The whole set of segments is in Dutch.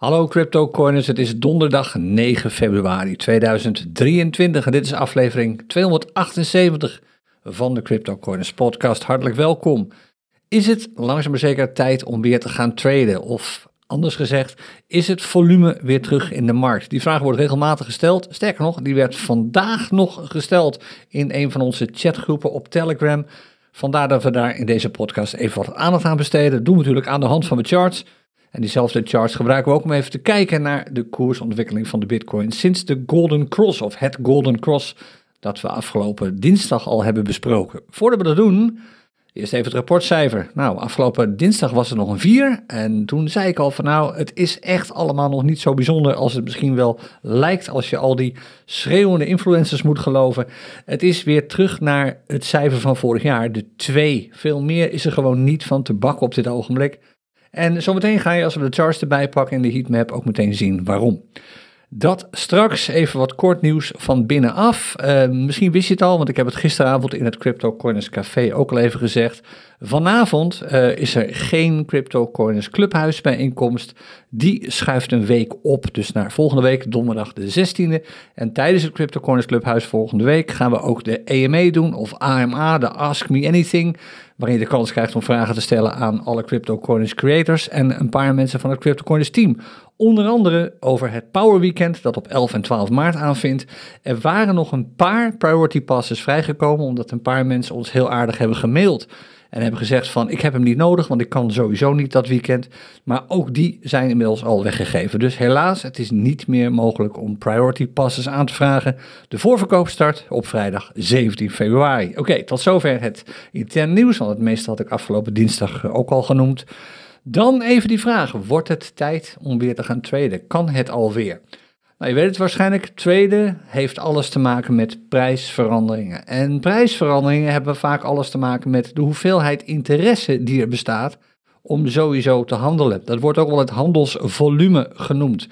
Hallo CryptoCoiners, het is donderdag 9 februari 2023 en dit is aflevering 278 van de CryptoCoiners podcast. Hartelijk welkom. Is het langzaam maar zeker tijd om weer te gaan traden? Of anders gezegd, is het volume weer terug in de markt? Die vraag wordt regelmatig gesteld. Sterker nog, die werd vandaag nog gesteld in een van onze chatgroepen op Telegram. Vandaar dat we daar in deze podcast even wat aandacht aan besteden. Dat doen we natuurlijk aan de hand van de charts. En diezelfde charts gebruiken we ook om even te kijken naar de koersontwikkeling van de Bitcoin sinds de Golden Cross of het Golden Cross dat we afgelopen dinsdag al hebben besproken. Voordat we dat doen, eerst even het rapportcijfer. Nou, afgelopen dinsdag was er nog een 4 en toen zei ik al van nou, het is echt allemaal nog niet zo bijzonder als het misschien wel lijkt als je al die schreeuwende influencers moet geloven. Het is weer terug naar het cijfer van vorig jaar, de 2. Veel meer is er gewoon niet van te bakken op dit ogenblik. En zometeen ga je, als we de charts erbij pakken in de heatmap, ook meteen zien waarom. Dat straks even wat kort nieuws van binnenaf. Uh, misschien wist je het al, want ik heb het gisteravond in het Crypto Corners Café ook al even gezegd. Vanavond uh, is er geen Crypto Corners Clubhuis bijeenkomst. Die schuift een week op, dus naar volgende week, donderdag de 16e. En tijdens het Crypto Corners Clubhuis volgende week gaan we ook de EMA doen, of AMA, de Ask Me Anything waarin je de kans krijgt om vragen te stellen aan alle CryptoCoins creators en een paar mensen van het CryptoCoins team. Onder andere over het Power Weekend dat op 11 en 12 maart aanvindt. Er waren nog een paar priority passes vrijgekomen omdat een paar mensen ons heel aardig hebben gemaild. En hebben gezegd van ik heb hem niet nodig, want ik kan sowieso niet dat weekend. Maar ook die zijn inmiddels al weggegeven. Dus helaas, het is niet meer mogelijk om priority passes aan te vragen. De voorverkoop start op vrijdag 17 februari. Oké, tot zover het intern nieuws, want het meeste had ik afgelopen dinsdag ook al genoemd. Dan even die vraag, wordt het tijd om weer te gaan traden? Kan het alweer? Nou, je weet het waarschijnlijk. Tweede heeft alles te maken met prijsveranderingen. En prijsveranderingen hebben vaak alles te maken met de hoeveelheid interesse die er bestaat om sowieso te handelen. Dat wordt ook wel het handelsvolume genoemd.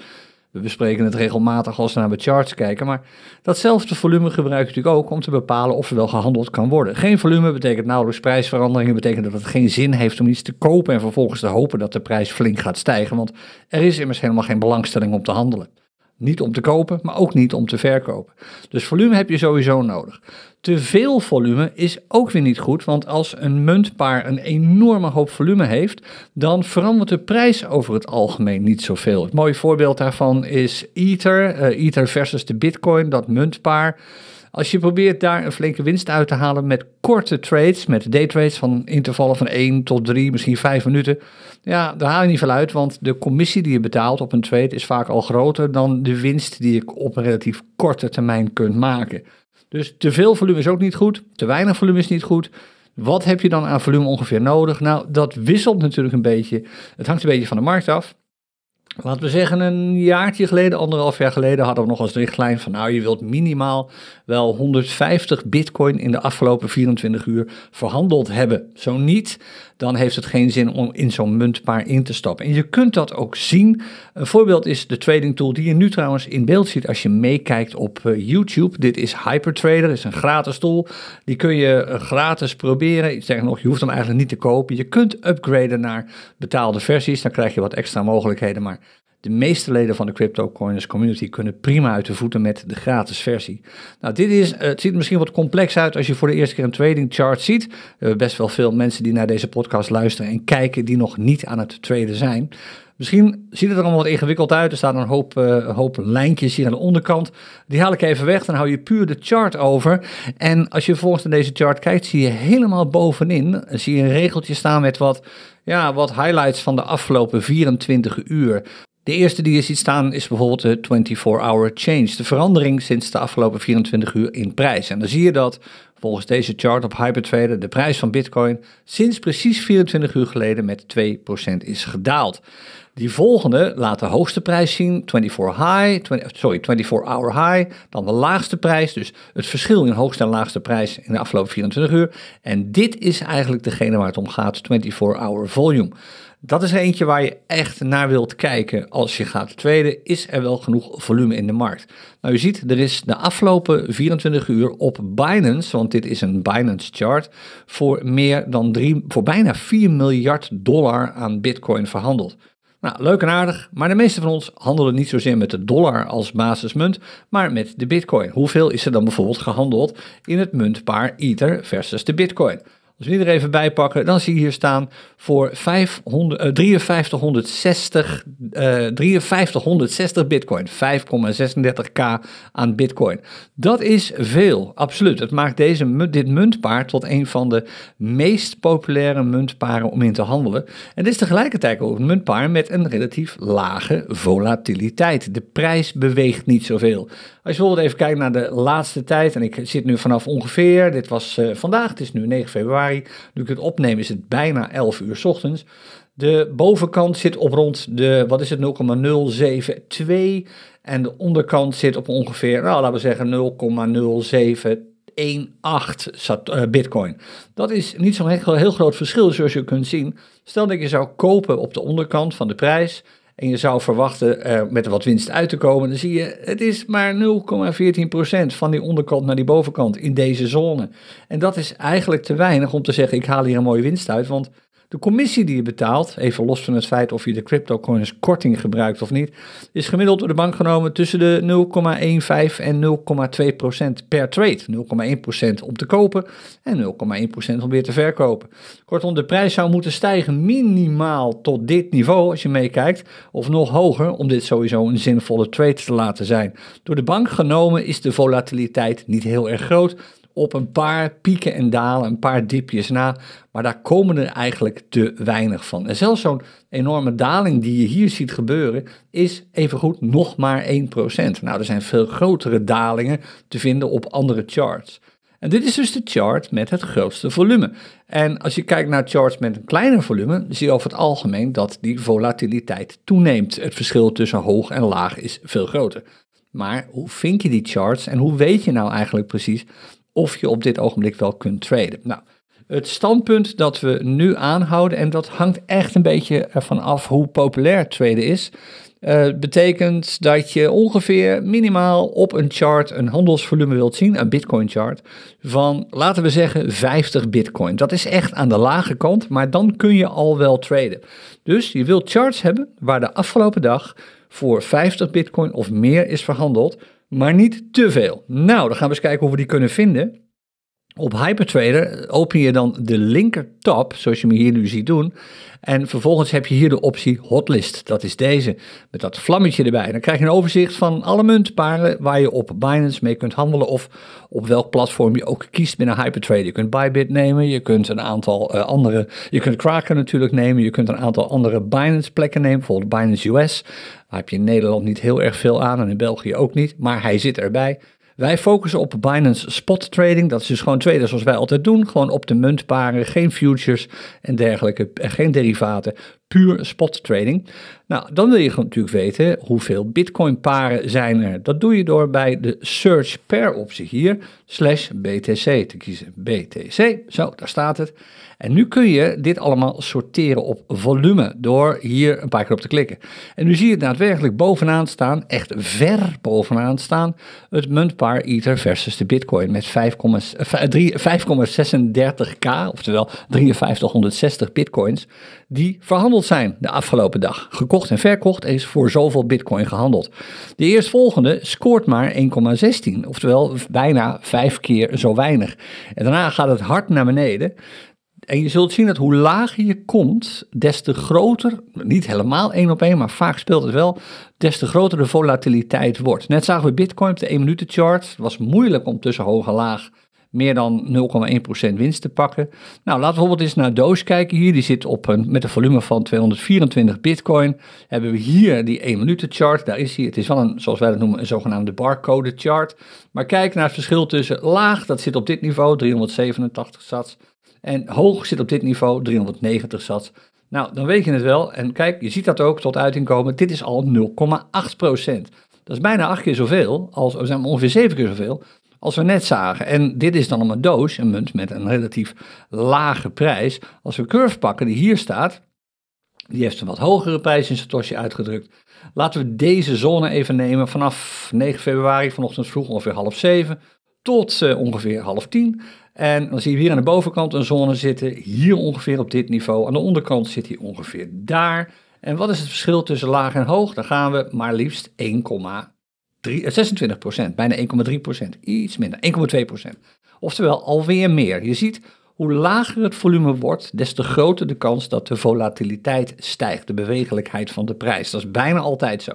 We bespreken het regelmatig als we naar de charts kijken, maar datzelfde volume gebruik je natuurlijk ook om te bepalen of er wel gehandeld kan worden. Geen volume betekent nauwelijks prijsveranderingen, betekent dat het geen zin heeft om iets te kopen en vervolgens te hopen dat de prijs flink gaat stijgen, want er is immers helemaal geen belangstelling om te handelen. Niet om te kopen, maar ook niet om te verkopen. Dus volume heb je sowieso nodig. Te veel volume is ook weer niet goed, want als een muntpaar een enorme hoop volume heeft, dan verandert de prijs over het algemeen niet zoveel. Het mooie voorbeeld daarvan is Ether, uh, Ether versus de Bitcoin, dat muntpaar. Als je probeert daar een flinke winst uit te halen met korte trades, met daytrades van intervallen van 1 tot 3, misschien 5 minuten, ja, daar haal je niet veel uit, want de commissie die je betaalt op een trade is vaak al groter dan de winst die je op een relatief korte termijn kunt maken. Dus te veel volume is ook niet goed, te weinig volume is niet goed. Wat heb je dan aan volume ongeveer nodig? Nou, dat wisselt natuurlijk een beetje. Het hangt een beetje van de markt af. Laten we zeggen, een jaartje geleden, anderhalf jaar geleden, hadden we nog als richtlijn van, nou, je wilt minimaal wel 150 bitcoin in de afgelopen 24 uur verhandeld hebben. Zo niet, dan heeft het geen zin om in zo'n muntpaar in te stappen. En je kunt dat ook zien. Een voorbeeld is de trading tool die je nu trouwens in beeld ziet als je meekijkt op uh, YouTube. Dit is Hypertrader, is een gratis tool. Die kun je uh, gratis proberen. Ik zeg nog, je hoeft hem eigenlijk niet te kopen. Je kunt upgraden naar betaalde versies, dan krijg je wat extra mogelijkheden, maar de meeste leden van de CryptoCoiners community kunnen prima uit de voeten met de gratis versie. Nou, dit is, uh, het ziet er misschien wat complex uit als je voor de eerste keer een trading chart ziet. We hebben best wel veel mensen die naar deze podcast luisteren en kijken die nog niet aan het traden zijn. Misschien ziet het er allemaal wat ingewikkeld uit. Er staan een hoop, uh, hoop lijntjes hier aan de onderkant. Die haal ik even weg. Dan hou je puur de chart over. En als je volgens naar deze chart kijkt, zie je helemaal bovenin zie je een regeltje staan met wat, ja, wat highlights van de afgelopen 24 uur. De eerste die je ziet staan is bijvoorbeeld de 24-hour change, de verandering sinds de afgelopen 24 uur in prijs. En dan zie je dat volgens deze chart op Hypertrader de prijs van Bitcoin sinds precies 24 uur geleden met 2% is gedaald. Die volgende laat de hoogste prijs zien, 24 high, 20, sorry, 24 hour high, dan de laagste prijs, dus het verschil in hoogste en laagste prijs in de afgelopen 24 uur. En dit is eigenlijk degene waar het om gaat, 24 hour volume. Dat is eentje waar je echt naar wilt kijken als je gaat traden. Is er wel genoeg volume in de markt? Nou, je ziet, er is de afgelopen 24 uur op Binance, want dit is een Binance chart, voor meer dan drie, voor bijna 4 miljard dollar aan Bitcoin verhandeld. Nou, leuk en aardig, maar de meeste van ons handelen niet zozeer met de dollar als basismunt, maar met de bitcoin. Hoeveel is er dan bijvoorbeeld gehandeld in het muntpaar Ether versus de bitcoin? Als we die er even bij pakken, dan zie je hier staan voor 500, uh, 5360, uh, 5360 bitcoin. 5,36k aan bitcoin. Dat is veel, absoluut. Het maakt deze, dit muntpaar tot een van de meest populaire muntparen om in te handelen. En dit is tegelijkertijd ook een muntpaar met een relatief lage volatiliteit. De prijs beweegt niet zoveel. Als je bijvoorbeeld even kijkt naar de laatste tijd, en ik zit nu vanaf ongeveer, dit was uh, vandaag, het is nu 9 februari Nu ik het opneem is het bijna 11 uur ochtends. De bovenkant zit op rond de, wat is het, 0,072. En de onderkant zit op ongeveer, nou laten we zeggen 0,0718 bitcoin. Dat is niet zo'n heel groot verschil zoals je kunt zien. Stel dat je zou kopen op de onderkant van de prijs en je zou verwachten uh, met wat winst uit te komen, dan zie je, het is maar 0,14% van die onderkant naar die bovenkant in deze zone. En dat is eigenlijk te weinig om te zeggen, ik haal hier een mooie winst uit, want de commissie die je betaalt, even los van het feit of je de cryptocurrency korting gebruikt of niet, is gemiddeld door de bank genomen tussen de 0,15 en 0,2 procent per trade. 0,1 procent om te kopen en 0,1 procent om weer te verkopen. Kortom, de prijs zou moeten stijgen minimaal tot dit niveau als je meekijkt, of nog hoger om dit sowieso een zinvolle trade te laten zijn. Door de bank genomen is de volatiliteit niet heel erg groot op een paar pieken en dalen, een paar dipjes na, maar daar komen er eigenlijk te weinig van. En zelfs zo'n enorme daling die je hier ziet gebeuren, is evengoed nog maar 1%. Nou, er zijn veel grotere dalingen te vinden op andere charts. En dit is dus de chart met het grootste volume. En als je kijkt naar charts met een kleiner volume, zie je over het algemeen dat die volatiliteit toeneemt. Het verschil tussen hoog en laag is veel groter. Maar hoe vind je die charts en hoe weet je nou eigenlijk precies of je op dit ogenblik wel kunt traden. Nou, het standpunt dat we nu aanhouden, en dat hangt echt een beetje ervan af hoe populair traden is, uh, betekent dat je ongeveer minimaal op een chart een handelsvolume wilt zien, een Bitcoin chart, van laten we zeggen 50 Bitcoin. Dat is echt aan de lage kant, maar dan kun je al wel traden. Dus je wilt charts hebben waar de afgelopen dag voor 50 Bitcoin of meer is verhandeld maar niet te veel. Nou, dan gaan we eens kijken hoe we die kunnen vinden. Op Hypertrader open je dan de linker tab, zoals je me hier nu ziet doen. En vervolgens heb je hier de optie Hotlist. Dat is deze, met dat vlammetje erbij. Dan krijg je een overzicht van alle muntparen waar je op Binance mee kunt handelen. Of op welk platform je ook kiest binnen Hypertrader. Je kunt Bybit nemen, je kunt een aantal uh, andere... Je kunt Kraken natuurlijk nemen, je kunt een aantal andere Binance plekken nemen. Bijvoorbeeld Binance US. Daar heb je in Nederland niet heel erg veel aan en in België ook niet. Maar hij zit erbij. Wij focussen op Binance Spot Trading. Dat is dus gewoon traden zoals wij altijd doen. Gewoon op de muntparen, geen futures en dergelijke, geen derivaten puur spot trading. Nou, dan wil je natuurlijk weten hoeveel bitcoin paren zijn er. Dat doe je door bij de search per optie hier, slash BTC te kiezen. BTC, zo, daar staat het. En nu kun je dit allemaal sorteren op volume door hier een paar keer op te klikken. En nu zie je het daadwerkelijk bovenaan staan, echt ver bovenaan staan, het muntpaar Ether versus de Bitcoin met 5,36k, oftewel 5360 Bitcoins, die verhandeld zijn de afgelopen dag. Gekocht en verkocht is voor zoveel bitcoin gehandeld. De eerstvolgende scoort maar 1,16, oftewel bijna vijf keer zo weinig. En daarna gaat het hard naar beneden. En je zult zien dat hoe lager je komt, des te groter, niet helemaal één op één, maar vaak speelt het wel, des te groter de volatiliteit wordt. Net zagen we Bitcoin op de 1 minuten chart. Het was moeilijk om tussen hoog en laag meer dan 0,1% winst te pakken. Nou, laten we bijvoorbeeld eens naar Doge kijken hier. Die zit op een, met een volume van 224 bitcoin. Hebben we hier die 1 minuten chart. Daar is hij. Het is wel een, zoals wij dat noemen, een zogenaamde barcode chart. Maar kijk naar het verschil tussen laag, dat zit op dit niveau, 387 sats. En hoog zit op dit niveau, 390 sats. Nou, dan weet je het wel. En kijk, je ziet dat ook tot uiting komen. Dit is al 0,8%. Dat is bijna acht keer zoveel, als, ongeveer zeven keer zoveel als we net zagen. En dit is dan een doos, een munt met een relatief lage prijs. Als we Curve pakken, die hier staat, die heeft een wat hogere prijs in Satoshi uitgedrukt. Laten we deze zone even nemen vanaf 9 februari, vanochtend vroeg ongeveer half zeven, tot uh, ongeveer half tien. En dan zie je hier aan de bovenkant een zone zitten, hier ongeveer op dit niveau. Aan de onderkant zit hij ongeveer daar. En wat is het verschil tussen laag en hoog? Dan gaan we maar liefst 1,26 procent, bijna 1,3 procent, iets minder, 1,2 procent. Oftewel alweer meer. Je ziet, hoe lager het volume wordt, des te groter de kans dat de volatiliteit stijgt, de bewegelijkheid van de prijs. Dat is bijna altijd zo.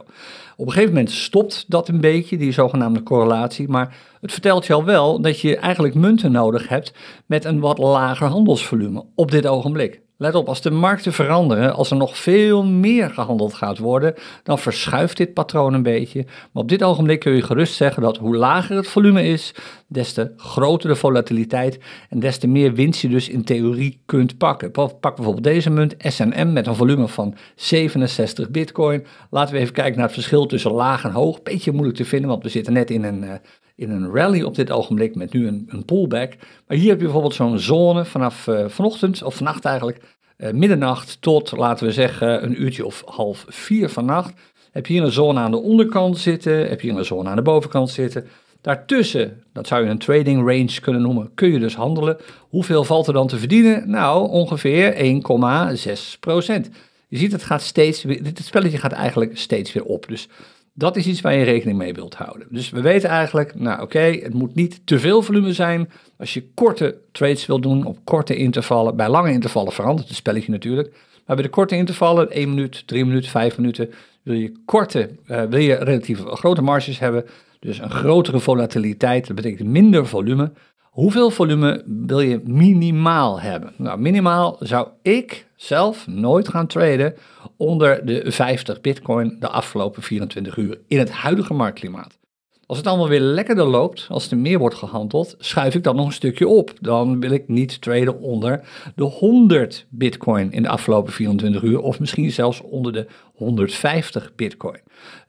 Op een gegeven moment stopt dat een beetje, die zogenaamde correlatie, maar het vertelt je al wel dat je eigenlijk munten nodig hebt met een wat lager handelsvolume op dit ogenblik. Let op, als de markten veranderen, als er nog veel meer gehandeld gaat worden, dan verschuift dit patroon een beetje. Maar op dit ogenblik kun je gerust zeggen dat hoe lager het volume is, des te groter de volatiliteit en des te meer winst je dus in theorie kunt pakken. Pak bijvoorbeeld deze munt, SNM, met een volume van 67 bitcoin. Laten we even kijken naar het verschil tussen laag en hoog. Beetje moeilijk te vinden, want we zitten net in een... In een rally op dit ogenblik met nu een, een pullback. Maar hier heb je bijvoorbeeld zo'n zone vanaf uh, vanochtend, of vannacht eigenlijk, uh, middernacht tot, laten we zeggen, een uurtje of half vier vannacht. Heb je hier een zone aan de onderkant zitten, heb je hier een zone aan de bovenkant zitten. Daartussen, dat zou je een trading range kunnen noemen, kun je dus handelen. Hoeveel valt er dan te verdienen? Nou, ongeveer 1,6 procent. Je ziet, het gaat steeds, dit spelletje gaat eigenlijk steeds weer op. Dus dat is iets waar je rekening mee wilt houden. Dus we weten eigenlijk, nou oké, het moet niet te veel volume zijn. Als je korte trades wilt doen op korte intervallen, bij lange intervallen verandert het spelletje natuurlijk. Maar bij de korte intervallen, 1 minuut, 3 minuten, 5 minuten, wil je korte, uh, wil je relatief grote marges hebben. Dus een grotere volatiliteit, dat betekent minder volume. Hoeveel volume wil je minimaal hebben? Nou, minimaal zou ik zelf nooit gaan traden onder de 50 bitcoin de afgelopen 24 uur in het huidige marktklimaat. Als het allemaal weer lekkerder loopt, als er meer wordt gehandeld, schuif ik dat nog een stukje op. Dan wil ik niet traden onder de 100 bitcoin in de afgelopen 24 uur, of misschien zelfs onder de 150 bitcoin.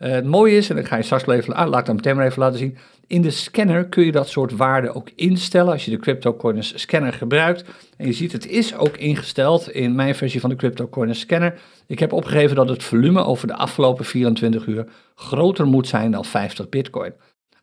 Uh, het mooie is, en ik ga je straks even, ah, laat ik even laten zien, in de scanner kun je dat soort waarden ook instellen als je de CryptoCoiners scanner gebruikt. En je ziet, het is ook ingesteld in mijn versie van de CryptoCoiners scanner. Ik heb opgegeven dat het volume over de afgelopen 24 uur groter moet zijn dan 50 bitcoin.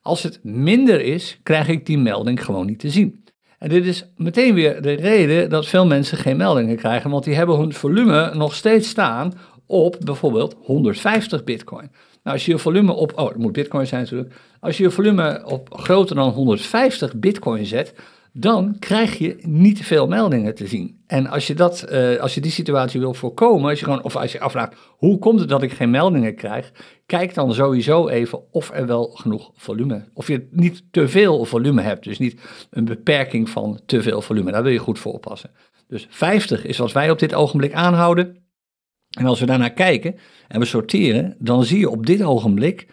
Als het minder is, krijg ik die melding gewoon niet te zien. En dit is meteen weer de reden dat veel mensen geen meldingen krijgen, want die hebben hun volume nog steeds staan op bijvoorbeeld 150 bitcoin. Nou, als je je volume op, oh, het moet bitcoin zijn natuurlijk. Als je je volume op groter dan 150 bitcoin zet, dan krijg je niet veel meldingen te zien. En als je, dat, uh, als je die situatie wil voorkomen, als je gewoon, of als je afvraagt hoe komt het dat ik geen meldingen krijg, kijk dan sowieso even of er wel genoeg volume, of je niet te veel volume hebt, dus niet een beperking van te veel volume. Daar wil je goed voor oppassen. Dus 50 is wat wij op dit ogenblik aanhouden. En als we daarnaar kijken en we sorteren, dan zie je op dit ogenblik,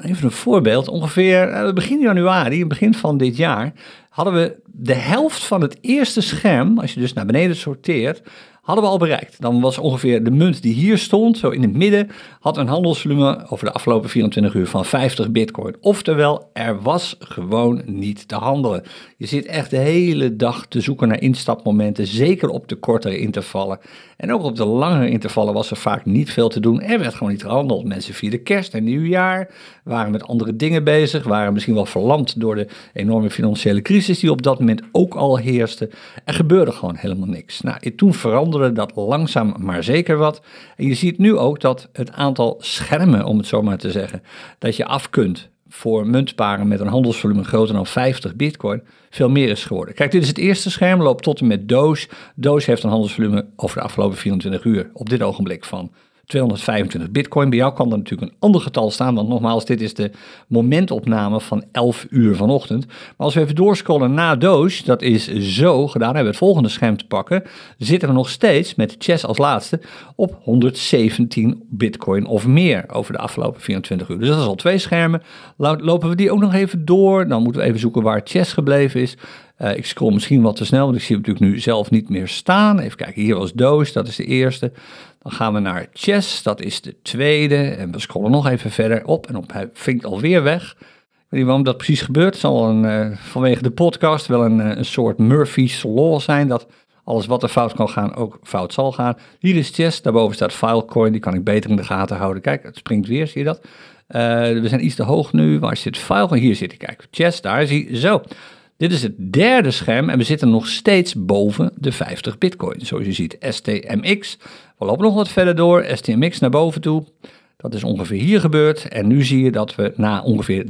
even een voorbeeld, ongeveer eh, begin januari, begin van dit jaar, hadden we de helft van het eerste scherm, als je dus naar beneden sorteert, hadden we al bereikt. Dan was ongeveer de munt die hier stond, zo in het midden, had een handelsvolume over de afgelopen 24 uur van 50 bitcoin. Oftewel, er was gewoon niet te handelen. Je zit echt de hele dag te zoeken naar instapmomenten, zeker op de kortere intervallen. En ook op de langere intervallen was er vaak niet veel te doen. Er werd gewoon niet gehandeld. Mensen vierden kerst en nieuwjaar, waren met andere dingen bezig, waren misschien wel verlamd door de enorme financiële crisis die op dat moment ook al heerste. Er gebeurde gewoon helemaal niks. Nou, toen veranderde dat langzaam maar zeker wat. En je ziet nu ook dat het aantal schermen, om het zo maar te zeggen, dat je af kunt voor muntparen met een handelsvolume groter dan 50 bitcoin veel meer is geworden. Kijk, dit is het eerste scherm, loopt tot en met Doge. Doge heeft een handelsvolume over de afgelopen 24 uur op dit ogenblik van 225 bitcoin. Bij jou kan er natuurlijk een ander getal staan, want nogmaals, dit is de momentopname van 11 uur vanochtend. Maar als we even doorscrollen na Doge, dat is zo gedaan, hebben we het volgende scherm te pakken, zitten we nog steeds met Chess als laatste op 117 bitcoin of meer over de afgelopen 24 uur. Dus dat is al twee schermen. Lopen we die ook nog even door, dan moeten we even zoeken waar Chess gebleven is. Uh, ik scroll misschien wat te snel, want ik zie hem natuurlijk nu zelf niet meer staan. Even kijken, hier was Doos, dat is de eerste. Dan gaan we naar Chess, dat is de tweede. En we scrollen nog even verder op en op, hij vinkt alweer weg. Ik weet niet waarom dat precies gebeurt. Het zal een, uh, vanwege de podcast wel een, uh, een soort Murphy's Law zijn, dat alles wat er fout kan gaan ook fout zal gaan. Hier is Chess, daarboven staat Filecoin, die kan ik beter in de gaten houden. Kijk, het springt weer, zie je dat? we zijn iets te hoog nu. Waar zit File? Hier zit hij, kijk. Chess, daar is hij. Zo. Dit is het derde scherm en we zitten nog steeds boven de 50 bitcoin. Zoals je ziet, STMX. We lopen nog wat verder door, STMX naar boven toe. Dat is ongeveer hier gebeurd. En nu zie je dat we na ongeveer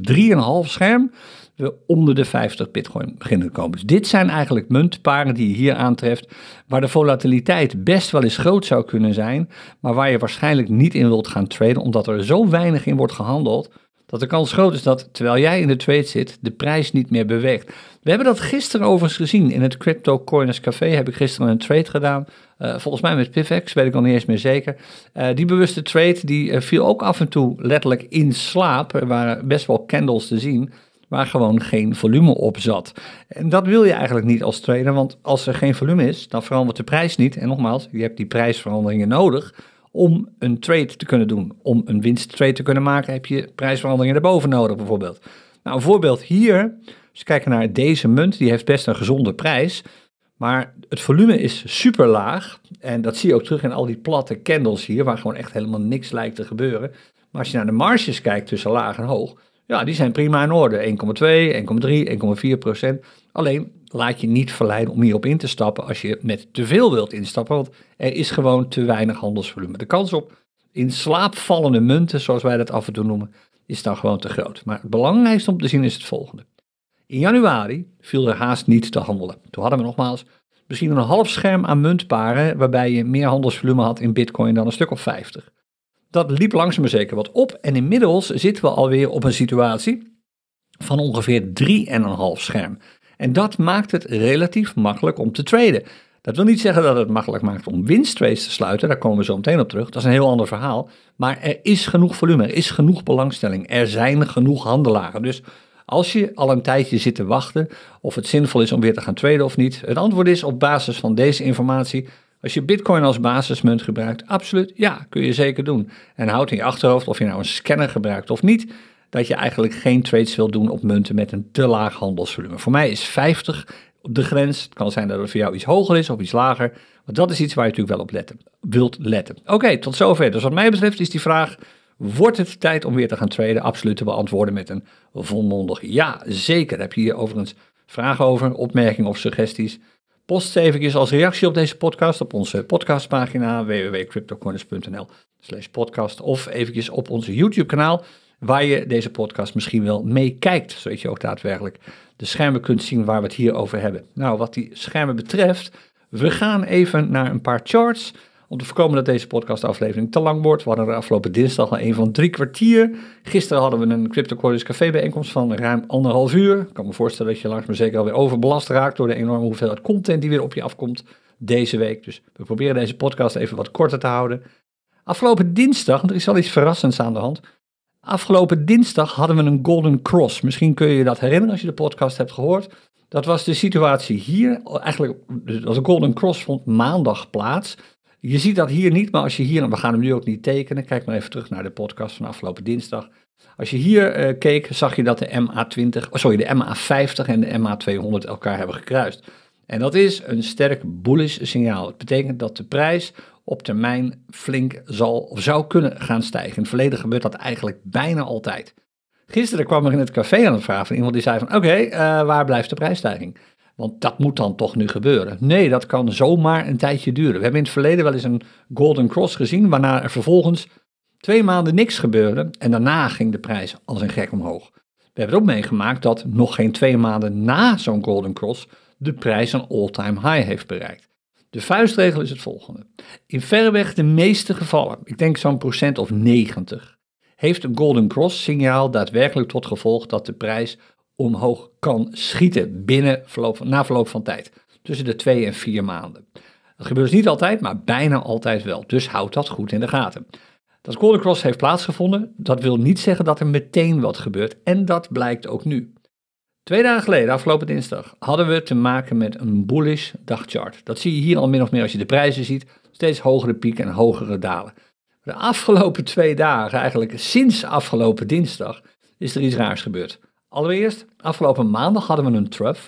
3,5 scherm we onder de 50 bitcoin beginnen te komen. Dus dit zijn eigenlijk muntparen die je hier aantreft, waar de volatiliteit best wel eens groot zou kunnen zijn, maar waar je waarschijnlijk niet in wilt gaan traden, omdat er zo weinig in wordt gehandeld, dat de kans groot is dat terwijl jij in de trade zit, de prijs niet meer beweegt. We hebben dat gisteren overigens gezien. In het Crypto Coiners Café heb ik gisteren een trade gedaan. Uh, volgens mij met Pivex, weet ik al niet eens meer zeker. Uh, die bewuste trade die uh, viel ook af en toe letterlijk in slaap. Er waren best wel candles te zien waar gewoon geen volume op zat. En dat wil je eigenlijk niet als trader, want als er geen volume is, dan verandert de prijs niet. En nogmaals, je hebt die prijsveranderingen nodig om een trade te kunnen doen. Om een winsttrade te kunnen maken, heb je prijsveranderingen erboven nodig bijvoorbeeld. Nou, een voorbeeld hier, als je kijkt naar deze munt, die heeft best een gezonde prijs. Maar het volume is super laag. En dat zie je ook terug in al die platte candles hier, waar gewoon echt helemaal niks lijkt te gebeuren. Maar als je naar de marges kijkt tussen laag en hoog, ja, die zijn prima in orde. 1,2, 1,3, 1,4 procent. Alleen laat je niet verleiden om hierop in te stappen als je met te veel wilt instappen, want er is gewoon te weinig handelsvolume. De kans op in slaap vallende munten, zoals wij dat af en toe noemen, is dan gewoon te groot. Maar het belangrijkste om te zien is het volgende. In januari viel er haast niet te handelen. Toen hadden we nogmaals misschien een half scherm aan muntparen, waarbij je meer handelsvolume had in bitcoin dan een stuk of 50. Dat liep langzaam maar zeker wat op en inmiddels zitten we alweer op een situatie van ongeveer 3,5 scherm. En dat maakt het relatief makkelijk om te traden. Dat wil niet zeggen dat het makkelijk maakt om winsttrades te sluiten, daar komen we zo meteen op terug. Dat is een heel ander verhaal. Maar er is genoeg volume, er is genoeg belangstelling, er zijn genoeg handelaren. Dus als je al een tijdje zit te wachten of het zinvol is om weer te gaan traden of niet, het antwoord is op basis van deze informatie als je Bitcoin als basismunt gebruikt, absoluut, ja, kun je zeker doen. En houd in je achterhoofd of je nou een scanner gebruikt of niet, dat je eigenlijk geen trades wil doen op munten met een te laag handelsvolume. Voor mij is 50 de grens. Het kan zijn dat het voor jou iets hoger is of iets lager. Maar dat is iets waar je natuurlijk wel op letten, wilt letten. Oké, tot zover. Dus wat mij betreft is die vraag, wordt het tijd om weer te gaan traden? Absoluut te beantwoorden met een volmondig ja, zeker. Heb je hier overigens vragen over, opmerkingen of suggesties? Post ze eventjes als reactie op deze podcast op onze podcastpagina www.cryptocorners.nl slash podcast of eventjes op onze YouTube kanaal waar je deze podcast misschien wel meekijkt, zodat je ook daadwerkelijk de schermen kunt zien waar we het hier over hebben. Nou, wat die schermen betreft, we gaan even naar een paar charts om te voorkomen dat deze podcastaflevering te lang wordt. We hadden er afgelopen dinsdag al een van drie kwartier. Gisteren hadden we een CryptoCoins Café bijeenkomst van ruim anderhalf uur. Ik kan me voorstellen dat je langs maar zeker alweer overbelast raakt door de enorme hoeveelheid content die weer op je afkomt deze week. Dus we proberen deze podcast even wat korter te houden. Afgelopen dinsdag, er is al iets verrassends aan de hand. Afgelopen dinsdag hadden we een Golden Cross. Misschien kun je je dat herinneren als je de podcast hebt gehoord. Dat was de situatie hier. Eigenlijk, de Golden Cross vond maandag plaats. Je ziet dat hier niet, maar als je hier, we gaan hem nu ook niet tekenen, kijk maar even terug naar de podcast van afgelopen dinsdag. Als je hier uh, keek, zag je dat de MA20, oh sorry, de MA50 en de MA200 elkaar hebben gekruist. En dat is een sterk bullish signaal. Het betekent dat de prijs op termijn flink zal of zou kunnen gaan stijgen. In het verleden gebeurt dat eigenlijk bijna altijd. Gisteren kwam er in het café aan het vragen van iemand die zei van oké, uh, waar blijft de prijsstijging? Want dat moet dan toch nu gebeuren. Nee, dat kan zomaar een tijdje duren. We hebben in het verleden wel eens een Golden Cross gezien, waarna er vervolgens twee maanden niks gebeurde en daarna ging de prijs als een gek omhoog. We hebben ook meegemaakt dat nog geen twee maanden na zo'n Golden Cross de prijs een all-time high heeft bereikt. De vuistregel is het volgende. In verreweg de meeste gevallen, ik denk zo'n procent of 90, heeft een Golden Cross signaal daadwerkelijk tot gevolg dat de prijs omhoog kan schieten binnen verloop, na verloop van tijd. Tussen de twee en vier maanden. Dat gebeurt dus niet altijd, maar bijna altijd wel. Dus houd dat goed in de gaten. Dat Golden Cross heeft plaatsgevonden, dat wil niet zeggen dat er meteen wat gebeurt. En dat blijkt ook nu. Twee dagen geleden, afgelopen dinsdag, hadden we te maken met een bullish dagchart. Dat zie je hier al min of meer als je de prijzen ziet. Steeds hogere pieken en hogere dalen. De afgelopen twee dagen, eigenlijk sinds afgelopen dinsdag, is er iets raars gebeurd. Allereerst, afgelopen maandag hadden we een trough.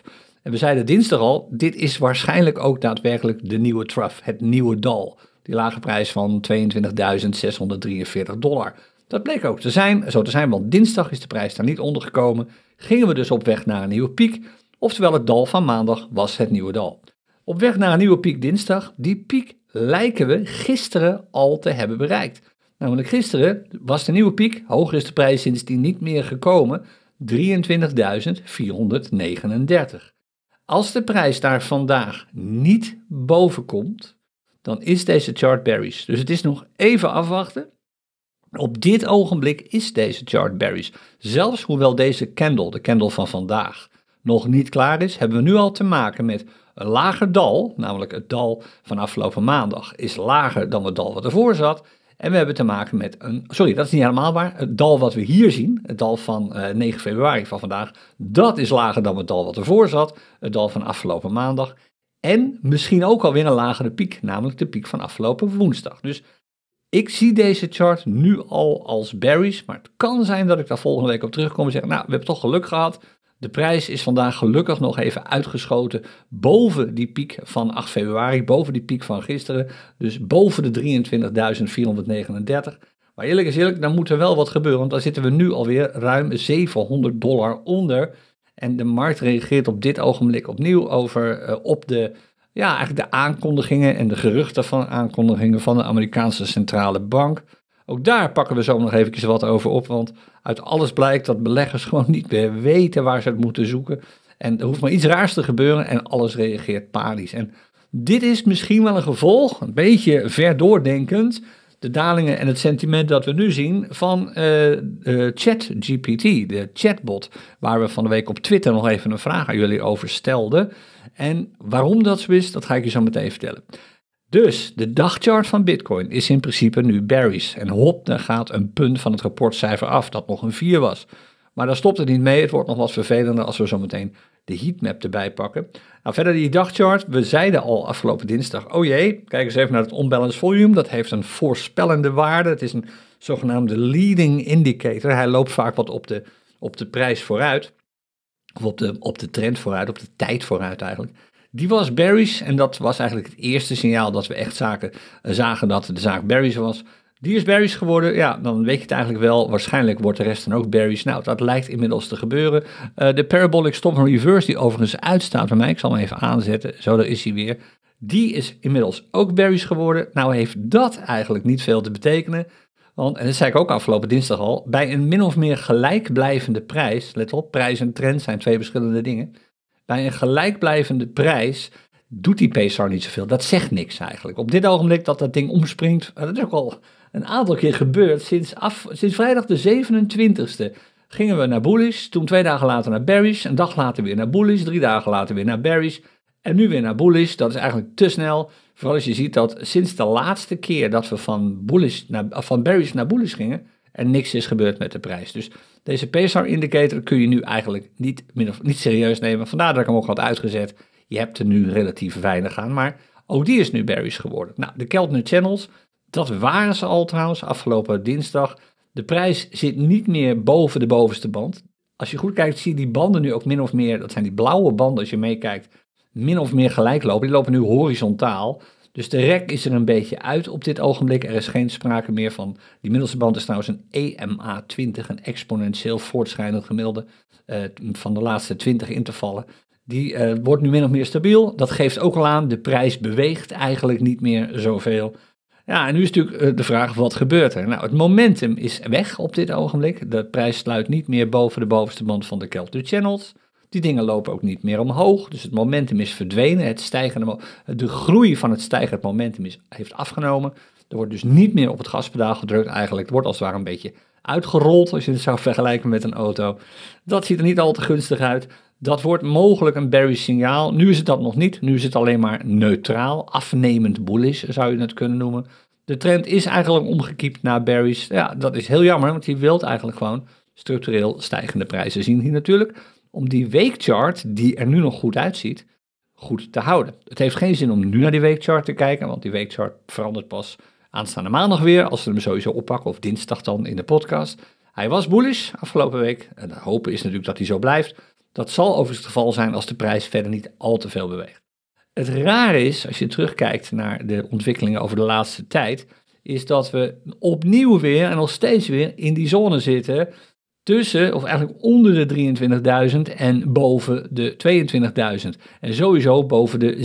En we zeiden dinsdag al, dit is waarschijnlijk ook daadwerkelijk de nieuwe trough, het nieuwe dal. Die lage prijs van 22.643 dollar. Dat bleek ook te zijn, zo te zijn, want dinsdag is de prijs daar niet onder gekomen. Gingen we dus op weg naar een nieuwe piek. Oftewel, het dal van maandag was het nieuwe dal. Op weg naar een nieuwe piek dinsdag. Die piek lijken we gisteren al te hebben bereikt. Namelijk gisteren was de nieuwe piek, hoger is de prijs sindsdien niet meer gekomen, 23.439. Als de prijs daar vandaag niet boven komt, dan is deze chart bearish. Dus het is nog even afwachten. Op dit ogenblik is deze chart bearish. Zelfs hoewel deze candle, de candle van vandaag, nog niet klaar is, hebben we nu al te maken met een lager dal, namelijk het dal van afgelopen maandag is lager dan het dal wat ervoor zat. En we hebben te maken met een, sorry, dat is niet helemaal waar. Het dal wat we hier zien, het dal van uh, eh, 9 februari van vandaag, dat is lager dan het dal wat ervoor zat, het dal van afgelopen maandag. En misschien ook alweer een lagere piek, namelijk de piek van afgelopen woensdag. Dus ik zie deze chart nu al als bearish, maar het kan zijn dat ik daar volgende week op terugkom en zeg, nou, we hebben toch geluk gehad. De prijs is vandaag gelukkig nog even uitgeschoten boven die piek van 8 februari, boven die piek van gisteren. Dus boven de 23.439. Maar eerlijk is eerlijk, dan moet er wel wat gebeuren, want dan zitten we nu alweer ruim 700 dollar onder. En de markt reageert op dit ogenblik opnieuw over uh, op de, ja, eigenlijk de aankondigingen en de geruchten van aankondigingen van de Amerikaanse centrale bank. Ook daar pakken we zo nog eventjes wat over op, want uit alles blijkt dat beleggers gewoon niet meer weten waar ze het moeten zoeken. En er hoeft maar iets raars te gebeuren en alles reageert panisch. En dit is misschien wel een gevolg, een beetje verdoordenkend, de dalingen en het sentiment dat we nu zien van uh, uh, ChatGPT, de chatbot, waar we van de week op Twitter nog even een vraag aan jullie over stelden. En waarom dat zo is, dat ga ik je zo meteen vertellen. Dus de dagchart van Bitcoin is in principe nu bearish. En hop, dan gaat een punt van het rapportcijfer af dat nog een 4 was. Maar daar stopt het niet mee. Het wordt nog wat vervelender als we zo meteen de heatmap erbij pakken. Nou, verder die dagchart. We zeiden al afgelopen dinsdag, oh jee, kijk eens even naar het unbalanced volume. Dat heeft een voorspellende waarde. Het is een zogenaamde leading indicator. Hij loopt vaak wat op de, op de prijs vooruit. Of op de, op de trend vooruit, op de tijd vooruit eigenlijk. Die was bearish en dat was eigenlijk het eerste signaal dat we echt zaken, zagen dat de zaak bearish was. Die is bearish geworden, ja, dan weet je het eigenlijk wel. Waarschijnlijk wordt de rest dan ook bearish. Nou, dat lijkt inmiddels te gebeuren. Uh, de parabolic and reverse, die overigens uitstaat bij mij, ik zal hem even aanzetten, zo daar is hij weer. Die is inmiddels ook bearish geworden. Nou heeft dat eigenlijk niet veel te betekenen. Want, en dat zei ik ook afgelopen dinsdag al, bij een min of meer gelijkblijvende prijs, let op, prijs en trend zijn twee verschillende dingen bij een gelijkblijvende prijs doet die PSR niet zoveel. Dat zegt niks eigenlijk. Op dit ogenblik dat dat ding omspringt, dat is ook al een aantal keer gebeurd. Sinds, af, sinds vrijdag de 27e gingen we naar bullish, toen twee dagen later naar bearish, een dag later weer naar bullish, drie dagen later weer naar bearish en nu weer naar bullish. Dat is eigenlijk te snel, vooral als je ziet dat sinds de laatste keer dat we van, bullish naar, van bearish naar bullish gingen, er niks is gebeurd met de prijs. Dus deze PSR-indicator kun je nu eigenlijk niet, niet serieus nemen. Vandaar dat ik hem ook had uitgezet. Je hebt er nu relatief weinig aan, maar ook die is nu bearish geworden. Nou, de Keltner Channels, dat waren ze al trouwens afgelopen dinsdag. De prijs zit niet meer boven de bovenste band. Als je goed kijkt, zie je die banden nu ook min of meer, dat zijn die blauwe banden als je meekijkt, min of meer gelijk lopen. Die lopen nu horizontaal. Dus de rek is er een beetje uit op dit ogenblik. Er is geen sprake meer van. Die middelste band is trouwens een EMA20, een exponentieel voortschrijdend gemiddelde uh, van de laatste 20 intervallen. Die uh, wordt nu min of meer stabiel. Dat geeft ook al aan, de prijs beweegt eigenlijk niet meer zoveel. Ja, en nu is natuurlijk uh, de vraag, wat gebeurt er? Nou, het momentum is weg op dit ogenblik. De prijs sluit niet meer boven de bovenste band van de Kelter Channels. Die dingen lopen ook niet meer omhoog, dus het momentum is verdwenen. Het stijgende, de groei van het stijgend momentum is, heeft afgenomen. Er wordt dus niet meer op het gaspedaal gedrukt eigenlijk. Het wordt als het ware een beetje uitgerold, als je het zou vergelijken met een auto. Dat ziet er niet al te gunstig uit. Dat wordt mogelijk een bearish signaal. Nu is het dat nog niet. Nu is het alleen maar neutraal, afnemend bullish zou je het kunnen noemen. De trend is eigenlijk omgekiept naar bearish. Ja, dat is heel jammer, want je wilt eigenlijk gewoon structureel stijgende prijzen zien hier natuurlijk om die weekchart, die er nu nog goed uitziet, goed te houden. Het heeft geen zin om nu naar die weekchart te kijken, want die weekchart verandert pas aanstaande maandag weer, als we hem sowieso oppakken, of dinsdag dan in de podcast. Hij was bullish afgelopen week, en de hopen is natuurlijk dat hij zo blijft. Dat zal overigens het geval zijn als de prijs verder niet al te veel beweegt. Het rare is, als je terugkijkt naar de ontwikkelingen over de laatste tijd, is dat we opnieuw weer en nog steeds weer in die zone zitten tussen, of eigenlijk onder de 23.000 en boven de 22.000. En sowieso boven de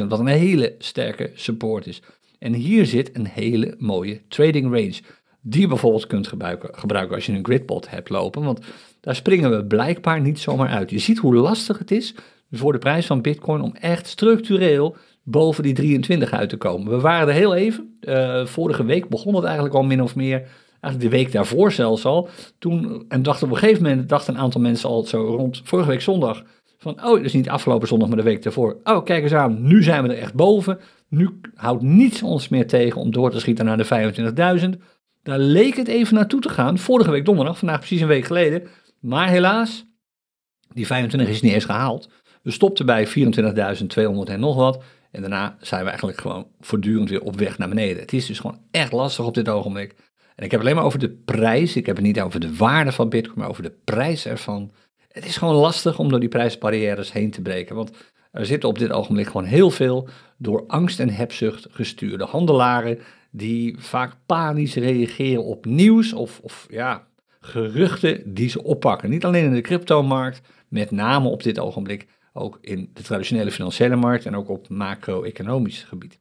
16.000, wat een hele sterke support is. En hier zit een hele mooie trading range. Die je bijvoorbeeld kunt gebruiken, gebruiken als je een gridbot hebt lopen. Want daar springen we blijkbaar niet zomaar uit. Je ziet hoe lastig het is voor de prijs van Bitcoin om echt structureel boven die 23 uit te komen. We waren er heel even. Uh, vorige week begon het eigenlijk al min of meer. Eigenlijk de week daarvoor zelfs al. Toen, en dachten op een gegeven moment, dachten een aantal mensen al zo rond vorige week zondag. Van, oh, dus niet afgelopen zondag, maar de week daarvoor. Oh, kijk eens aan, nu zijn we er echt boven. Nu houdt niets ons meer tegen om door te schieten naar de 25.000. Daar leek het even naartoe te gaan. Vorige week donderdag, vandaag precies een week geleden. Maar helaas, die 25 is niet eens gehaald. We stopten bij 24.200 en nog wat. En daarna zijn we eigenlijk gewoon voortdurend weer op weg naar beneden. Het is dus gewoon echt lastig op dit ogenblik. En ik heb alleen maar over de prijs. Ik heb het niet over de waarde van Bitcoin, maar over de prijs ervan. Het is gewoon lastig om door die prijsbarrières heen te breken. Want er zitten op dit ogenblik gewoon heel veel door angst en hebzucht gestuurde handelaren. die vaak panisch reageren op nieuws of, of ja, geruchten die ze oppakken. Niet alleen in de cryptomarkt, met name op dit ogenblik ook in de traditionele financiële markt en ook op macro-economisch gebied.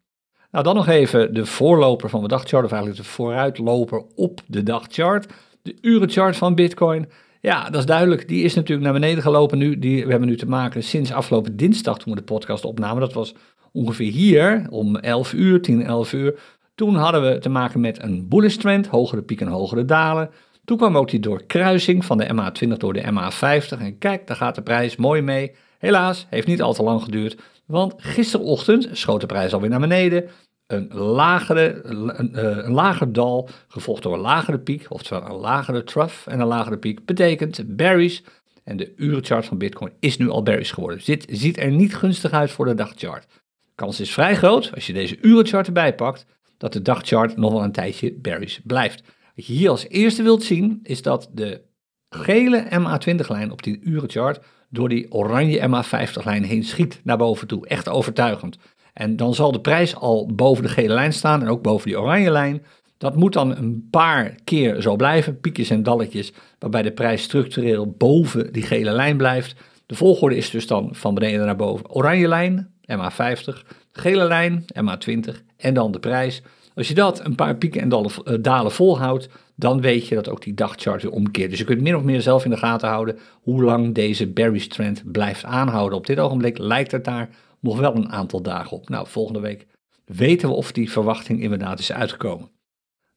Nou, dan nog even de voorloper van de dagchart, of eigenlijk de vooruitloper op de dagchart. De urenchart van Bitcoin. Ja, dat is duidelijk. Die is natuurlijk naar beneden gelopen nu. Die, we hebben nu te maken sinds afgelopen dinsdag toen we de podcast opnamen. Dat was ongeveer hier om 11 uur, 10, 11 uur. Toen hadden we te maken met een bullish trend, hogere pieken en hogere dalen. Toen kwam ook die doorkruising van de MA20 door de MA50. En kijk, daar gaat de prijs mooi mee. Helaas, heeft niet al te lang geduurd, want gisterochtend schoot de prijs alweer naar beneden. Een, lagere, een, eh, een lager dal, gevolgd door een lagere piek, oftewel een lagere trough en een lagere piek, betekent berries. En de urenchart van Bitcoin is nu al berries geworden. Dus dit ziet er niet gunstig uit voor de dagchart. Kans is vrij groot, als je deze urenchart erbij pakt, dat de dagchart nog wel een tijdje berries blijft. Wat je hier als eerste wilt zien, is dat de gele MA20-lijn op die urenchart door die oranje MA50-lijn heen schiet naar boven toe. Echt overtuigend. En dan zal de prijs al boven de gele lijn staan en ook boven die oranje lijn. Dat moet dan een paar keer zo blijven, piekjes en dalletjes, waarbij de prijs structureel boven die gele lijn blijft. De volgorde is dus dan van beneden naar boven. Oranje lijn, MA50, gele lijn, MA20 en dan de prijs. Als je dat een paar pieken en dalen, dalen volhoudt, dan weet je dat ook die dagchart weer omkeert. Dus je kunt min of meer zelf in de gaten houden hoe lang deze bearish trend blijft aanhouden. Op dit ogenblik lijkt het daar nog wel een aantal dagen op. Nou, volgende week weten we of die verwachting inderdaad is uitgekomen.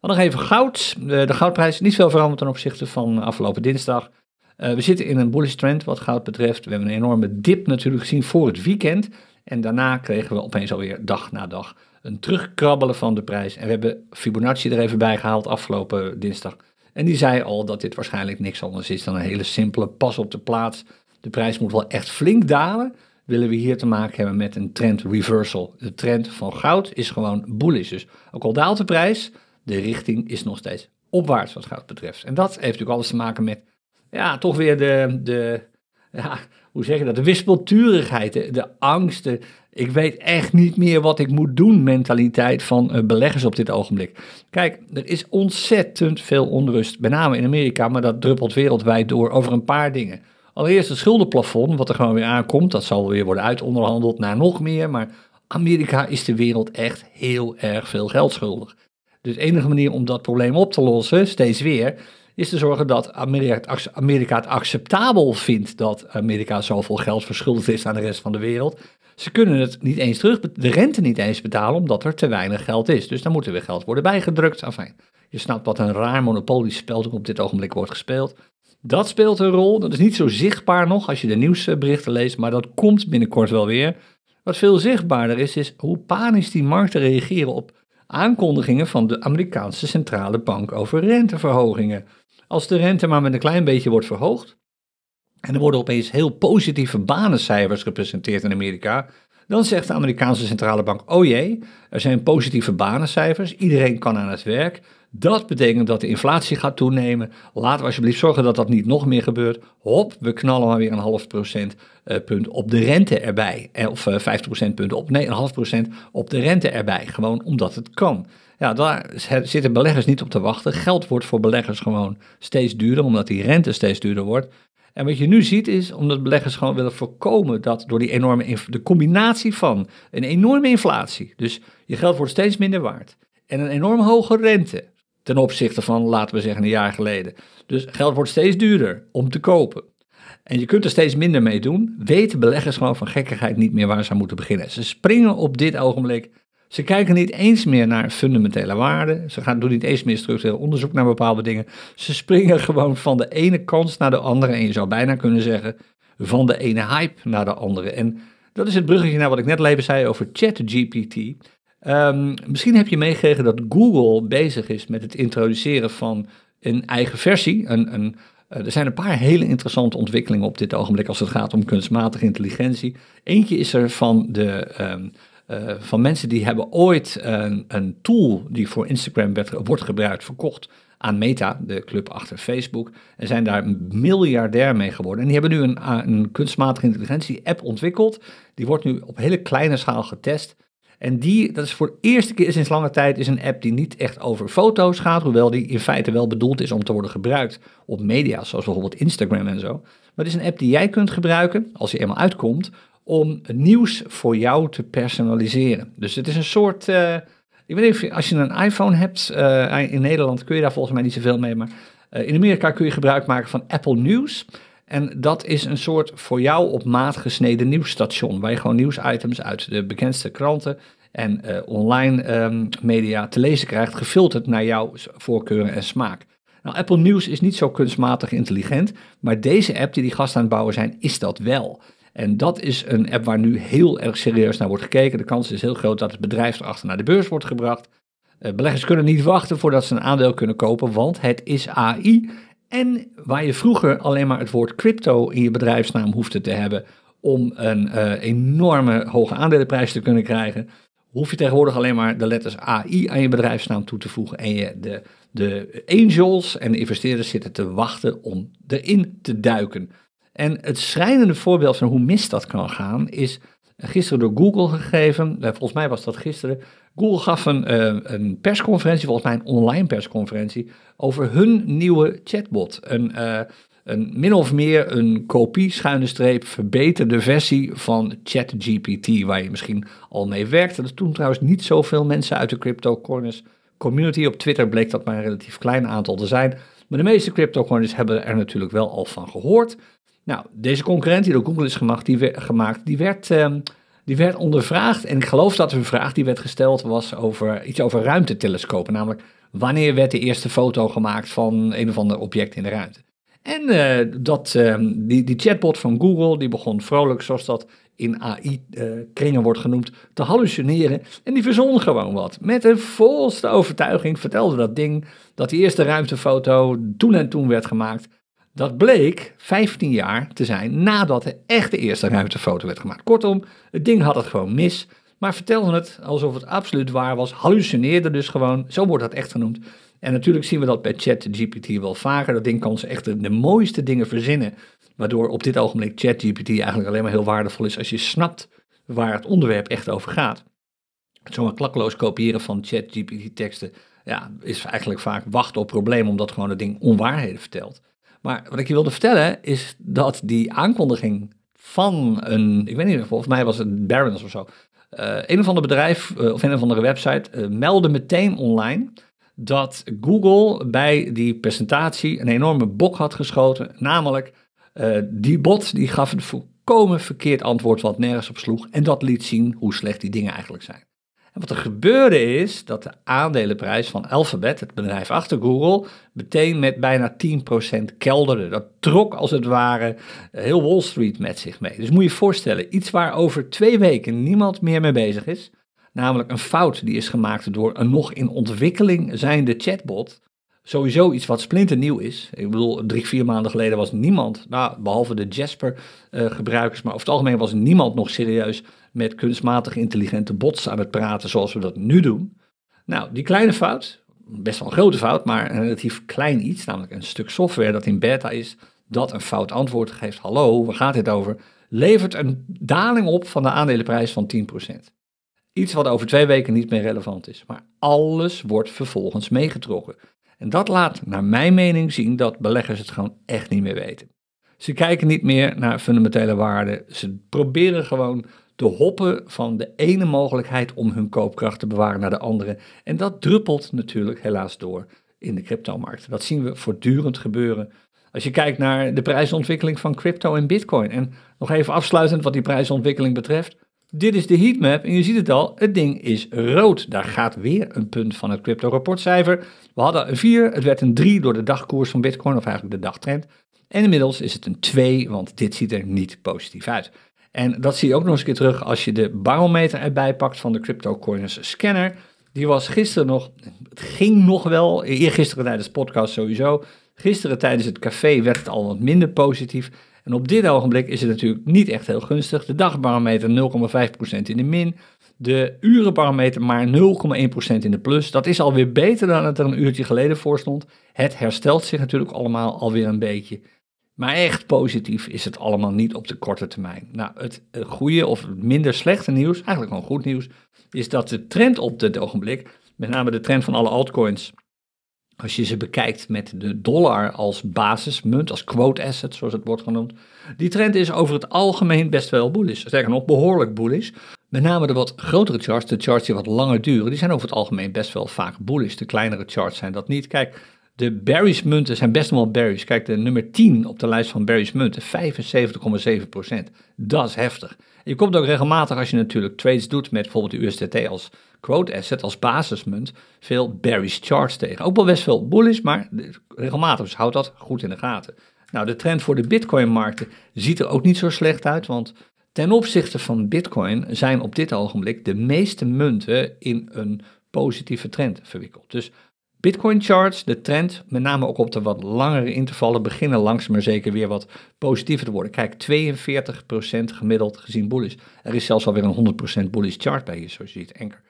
Dan nog even goud. De goudprijs is niet veel veranderd ten opzichte van afgelopen dinsdag. Uh, we zitten in een bullish trend wat goud betreft. We hebben een enorme dip natuurlijk gezien voor het weekend. En daarna kregen we opeens alweer dag na dag een terugkrabbelen van de prijs. En we hebben Fibonacci er even bij gehaald afgelopen dinsdag. En die zei al dat dit waarschijnlijk niks anders is dan een hele simpele pas op de plaats. De prijs moet wel echt flink dalen. Willen we hier te maken hebben met een trend reversal. De trend van goud is gewoon bullish. Dus ook al daalt de prijs, de richting is nog steeds opwaarts wat goud betreft. En dat heeft natuurlijk alles te maken met, ja, toch weer de, de ja, hoe zeg je dat, de wispelturigheid, de, de angsten. Ik weet echt niet meer wat ik moet doen, mentaliteit van uh, beleggers op dit ogenblik. Kijk, er is ontzettend veel onrust, met name in Amerika, maar dat druppelt wereldwijd door over een paar dingen. Allereerst het schuldenplafond, wat er gewoon weer aankomt, dat zal weer worden uitonderhandeld naar nog meer, maar Amerika is de wereld echt heel erg veel geld schuldig. Dus de enige manier om dat probleem op te lossen, steeds weer, is te zorgen dat Amerika, het acceptabel vindt dat Amerika zoveel geld verschuldigd is aan de rest van de wereld. Ze kunnen het niet eens terug, de rente niet eens betalen, omdat er te weinig geld is. Dus dan moet er weer geld worden bijgedrukt. Enfin, je snapt wat een raar monopoliespel op dit ogenblik wordt gespeeld. Dat speelt een rol. Dat is niet zo zichtbaar nog als je de nieuwsberichten leest, maar dat komt binnenkort wel weer. Wat veel zichtbaarder is, is hoe panisch die markten reageren op aankondigingen van de Amerikaanse centrale bank over renteverhogingen. Als de rente maar met een klein beetje wordt verhoogd, en er worden opeens heel positieve banencijfers gepresenteerd in Amerika, dan zegt de Amerikaanse centrale bank: Oh jee, er zijn positieve banencijfers, iedereen kan aan het werk. Dat betekent dat de inflatie gaat toenemen. Laten we alsjeblieft zorgen dat dat niet nog meer gebeurt. Hop, we knallen maar weer een half procent uh, punt op de rente erbij. Eh, of uh, 50 procentpunten op, nee, een half procent op de rente erbij. Gewoon omdat het kan. Ja, daar zitten beleggers niet op te wachten. Geld wordt voor beleggers gewoon steeds duurder, omdat die rente steeds duurder wordt. En wat je nu ziet is, omdat beleggers gewoon willen voorkomen dat door die enorme, de combinatie van een enorme inflatie, dus je geld wordt steeds minder waard, en een enorm hoge rente ten opzichte van, laten we zeggen, een jaar geleden. Dus geld wordt steeds duurder om te kopen. En je kunt er steeds minder mee doen, weten beleggers gewoon van gekkigheid niet meer waar ze aan moeten beginnen. Ze springen op dit ogenblik ze kijken niet eens meer naar fundamentele waarden. Ze gaan, doen niet eens meer structureel onderzoek naar bepaalde dingen. Ze springen gewoon van de ene kans naar de andere. En je zou bijna kunnen zeggen, van de ene hype naar de andere. En dat is het bruggetje naar wat ik net even zei over ChatGPT. Um, misschien heb je meegekregen dat Google bezig is met het introduceren van een eigen versie. Een, een, uh, er zijn een paar hele interessante ontwikkelingen op dit ogenblik als het gaat om kunstmatige intelligentie. Eentje is er van de um, uh, van mensen die hebben ooit een, een tool die voor Instagram werd, wordt gebruikt, verkocht aan Meta, de club achter Facebook, en zijn daar miljardair mee geworden. En die hebben nu een, een kunstmatige intelligentie app ontwikkeld. Die wordt nu op hele kleine schaal getest. En die, dat is voor de eerste keer sinds lange tijd, is een app die niet echt over foto's gaat, hoewel die in feite wel bedoeld is om te worden gebruikt op media, zoals bijvoorbeeld Instagram en zo. Maar het is een app die jij kunt gebruiken, als je eenmaal uitkomt, om nieuws voor jou te personaliseren. Dus het is een soort. Uh, ik weet niet als je een iPhone hebt, uh, in Nederland kun je daar volgens mij niet zoveel mee, maar uh, in Amerika kun je gebruik maken van Apple News. En dat is een soort voor jou op maat gesneden nieuwsstation, waar je gewoon nieuwsitems uit de bekendste kranten en online um, media te lezen krijgt, gefilterd naar jouw voorkeuren en smaak. Nou, Apple News is niet zo kunstmatig intelligent, maar deze app die die gasten aan het bouwen zijn, is dat wel. En dat is een app waar nu heel erg serieus naar wordt gekeken. De kans is heel groot dat het bedrijf erachter naar de beurs wordt gebracht. Uh, beleggers kunnen niet wachten voordat ze een aandeel kunnen kopen, want het is AI. En waar je vroeger alleen maar het woord crypto in je bedrijfsnaam hoefde te hebben om een uh, enorme hoge aandelenprijs te kunnen krijgen, hoef je tegenwoordig alleen maar de letters AI aan je bedrijfsnaam toe te voegen. En je, de, de angels en de investeerders zitten te wachten om erin te duiken. En het schrijnende voorbeeld van hoe mis dat kan gaan is gisteren door Google gegeven. Eh, volgens mij was dat gisteren. Google gaf een, eh, een persconferentie, volgens mij een online persconferentie, over hun nieuwe chatbot. Een, uh, een min of meer een kopie, schuine streep, verbeterde versie van ChatGPT, waar je misschien al mee werkte. Dat toen trouwens niet zoveel mensen uit de crypto corners community. Op Twitter bleek dat maar een relatief klein aantal te zijn. Maar de meeste crypto corners hebben er natuurlijk wel al van gehoord. Nou, deze concurrent die door Google is gemaakt, die werd, gemaakt, die werd, um, die werd ondervraagd. En ik geloof dat een vraag die werd gesteld was over iets over ruimtetelescopen. Namelijk, wanneer werd de eerste foto gemaakt van een of ander object in de ruimte? En uh, dat, um, die, die chatbot van Google, die begon vrolijk, zoals dat in AI-kringen uh, wordt genoemd, te hallucineren. En die verzon gewoon wat. Met een volste overtuiging vertelde dat ding dat die eerste ruimtefoto toen en toen werd gemaakt. Dat bleek 15 jaar te zijn nadat de echte eerste ruimtefoto werd gemaakt. Kortom, het ding had het gewoon mis, maar vertelde het alsof het absoluut waar was, hallucineerde dus gewoon, zo wordt dat echt genoemd. En natuurlijk zien we dat bij ChatGPT wel vaker. Dat ding kan ze echt de, mooiste dingen verzinnen, waardoor op dit ogenblik ChatGPT eigenlijk alleen maar heel waardevol is als je snapt waar het onderwerp echt over gaat. Zomaar klakkeloos kopiëren van ChatGPT-teksten ja, is eigenlijk vaak wachten op problemen, omdat gewoon het ding onwaarheden vertelt. Maar wat ik je wilde vertellen is dat die aankondiging van een, ik weet niet, volgens mij was het Barron's of zo, uh, een of ander bedrijf uh, of een of andere website uh, meldde meteen online dat Google bij die presentatie een enorme bok had geschoten. Namelijk, die bot die gaf een volkomen verkeerd antwoord wat nergens op sloeg. En dat liet zien hoe slecht die dingen eigenlijk zijn wat er gebeurde is dat de aandelenprijs van Alphabet, het bedrijf achter Google, meteen met bijna 10% kelderde. Dat trok als het ware heel Wall Street met zich mee. Dus moet je je voorstellen, iets waar over twee weken niemand meer mee bezig is, namelijk een fout die is gemaakt door een nog in ontwikkeling zijnde chatbot, sowieso iets wat splinternieuw is. Ik bedoel, drie, vier maanden geleden was niemand, nou, behalve de Jasper-gebruikers, maar over het algemeen was niemand nog serieus met kunstmatig intelligente bots aan het praten zoals we dat nu doen. Nou, die kleine fout, best wel een grote fout, maar een relatief klein iets, namelijk een stuk software dat in beta is, dat een fout antwoord geeft, hallo, waar gaat dit over, levert een daling op van de aandelenprijs van 10%. Iets wat over twee weken niet meer relevant is. Maar alles wordt vervolgens meegetrokken. En dat laat naar mijn mening zien dat beleggers het gewoon echt niet meer weten. Ze kijken niet meer naar fundamentele waarden. Ze proberen gewoon te hoppen van de ene mogelijkheid om hun koopkracht te bewaren naar de andere. En dat druppelt natuurlijk helaas door in de cryptomarkt. Dat zien we voortdurend gebeuren. Als je kijkt naar de prijsontwikkeling van crypto en bitcoin. En nog even afsluitend wat die prijsontwikkeling betreft. Dit is de heatmap en je ziet het al, het ding is rood. Daar gaat weer een punt van het crypto-rapportcijfer. We hadden een 4, het werd een 3 door de dagkoers van bitcoin, of eigenlijk de dagtrend. En inmiddels is het een 2, want dit ziet er niet positief uit. En dat zie je ook nog eens een keer terug als je de barometer erbij pakt van de CryptoCoins scanner. Die was gisteren nog, het ging nog wel, eergisteren tijdens de podcast sowieso. Gisteren tijdens het café werd het al wat minder positief. En op dit ogenblik is het natuurlijk niet echt heel gunstig. De dagbarometer 0,5% in de min. De urenbarometer maar 0,1% in de plus. Dat is alweer beter dan het er een uurtje geleden voor stond. Het herstelt zich natuurlijk allemaal alweer een beetje. Maar echt positief is het allemaal niet op de korte termijn. Nou, het goede of minder slechte nieuws, eigenlijk gewoon goed nieuws, is dat de trend op dit ogenblik, met name de trend van alle altcoins, als je ze bekijkt met de dollar als basismunt, als quote asset, zoals het wordt genoemd, die trend is over het algemeen best wel bullish. Sterker nog, behoorlijk bullish. Met name de wat grotere charts, de charts die wat langer duren, die zijn over het algemeen best wel vaak bullish. De kleinere charts zijn dat niet. Kijk, de Barry's munten zijn best wel Barry's. Kijk, de nummer 10 op de lijst van Barry's munten, 75,7%. Dat is heftig. Je komt ook regelmatig, als je natuurlijk trades doet met bijvoorbeeld de USDT als quote asset, als basismunt, veel Barry's charts tegen. Ook wel best veel bullish, maar regelmatig, dus houd dat goed in de gaten. Nou, de trend voor de Bitcoin-markten ziet er ook niet zo slecht uit, want ten opzichte van Bitcoin zijn op dit ogenblik de meeste munten in een positieve trend verwikkeld. Dus Bitcoin charts, de trend, met name ook op de wat langere intervallen, beginnen langzaam maar zeker weer wat positiever te worden. Kijk, 42% gemiddeld gezien bullish. Er is zelfs alweer een 100% bullish chart bij je, zoals je ziet, enker.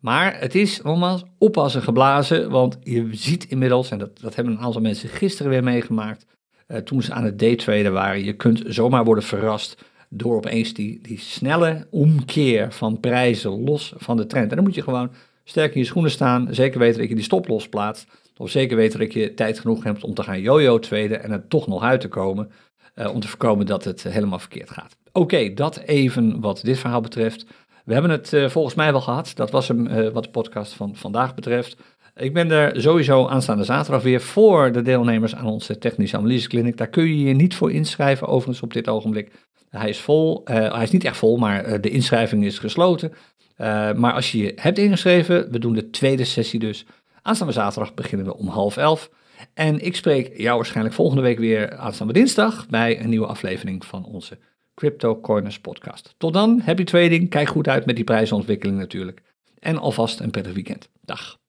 Maar het is nogmaals oppassen geblazen, want je ziet inmiddels, en dat, dat hebben een aantal mensen gisteren weer meegemaakt, uh, toen ze aan het daytraden waren, je kunt zomaar worden verrast door opeens die, die snelle omkeer van prijzen los van de trend. En dan moet je gewoon sterk in je schoenen staan, zeker weten dat je die stop losplaatst, of zeker weten dat je tijd genoeg hebt om te gaan yo-yo traden en er toch nog uit te komen, uh, om te voorkomen dat het helemaal verkeerd gaat. Oké, dat even wat dit verhaal betreft. We hebben het uh, volgens mij wel gehad. Dat was hem wat de podcast van vandaag betreft. Ik ben er sowieso aanstaande zaterdag weer voor de deelnemers aan onze technische analyseclinic. Daar kun je je niet voor inschrijven, overigens op dit ogenblik. Hij is vol, hij is niet echt vol, maar de inschrijving is gesloten. Uh, maar als je je hebt ingeschreven, we doen de tweede sessie dus. Aanstaande zaterdag beginnen we om half elf. En ik spreek jou waarschijnlijk volgende week weer aanstaande dinsdag bij een nieuwe aflevering van onze Crypto Corners podcast. Tot dan, happy trading, kijk goed uit met die prijsontwikkeling natuurlijk. En alvast een prettig weekend. Dag.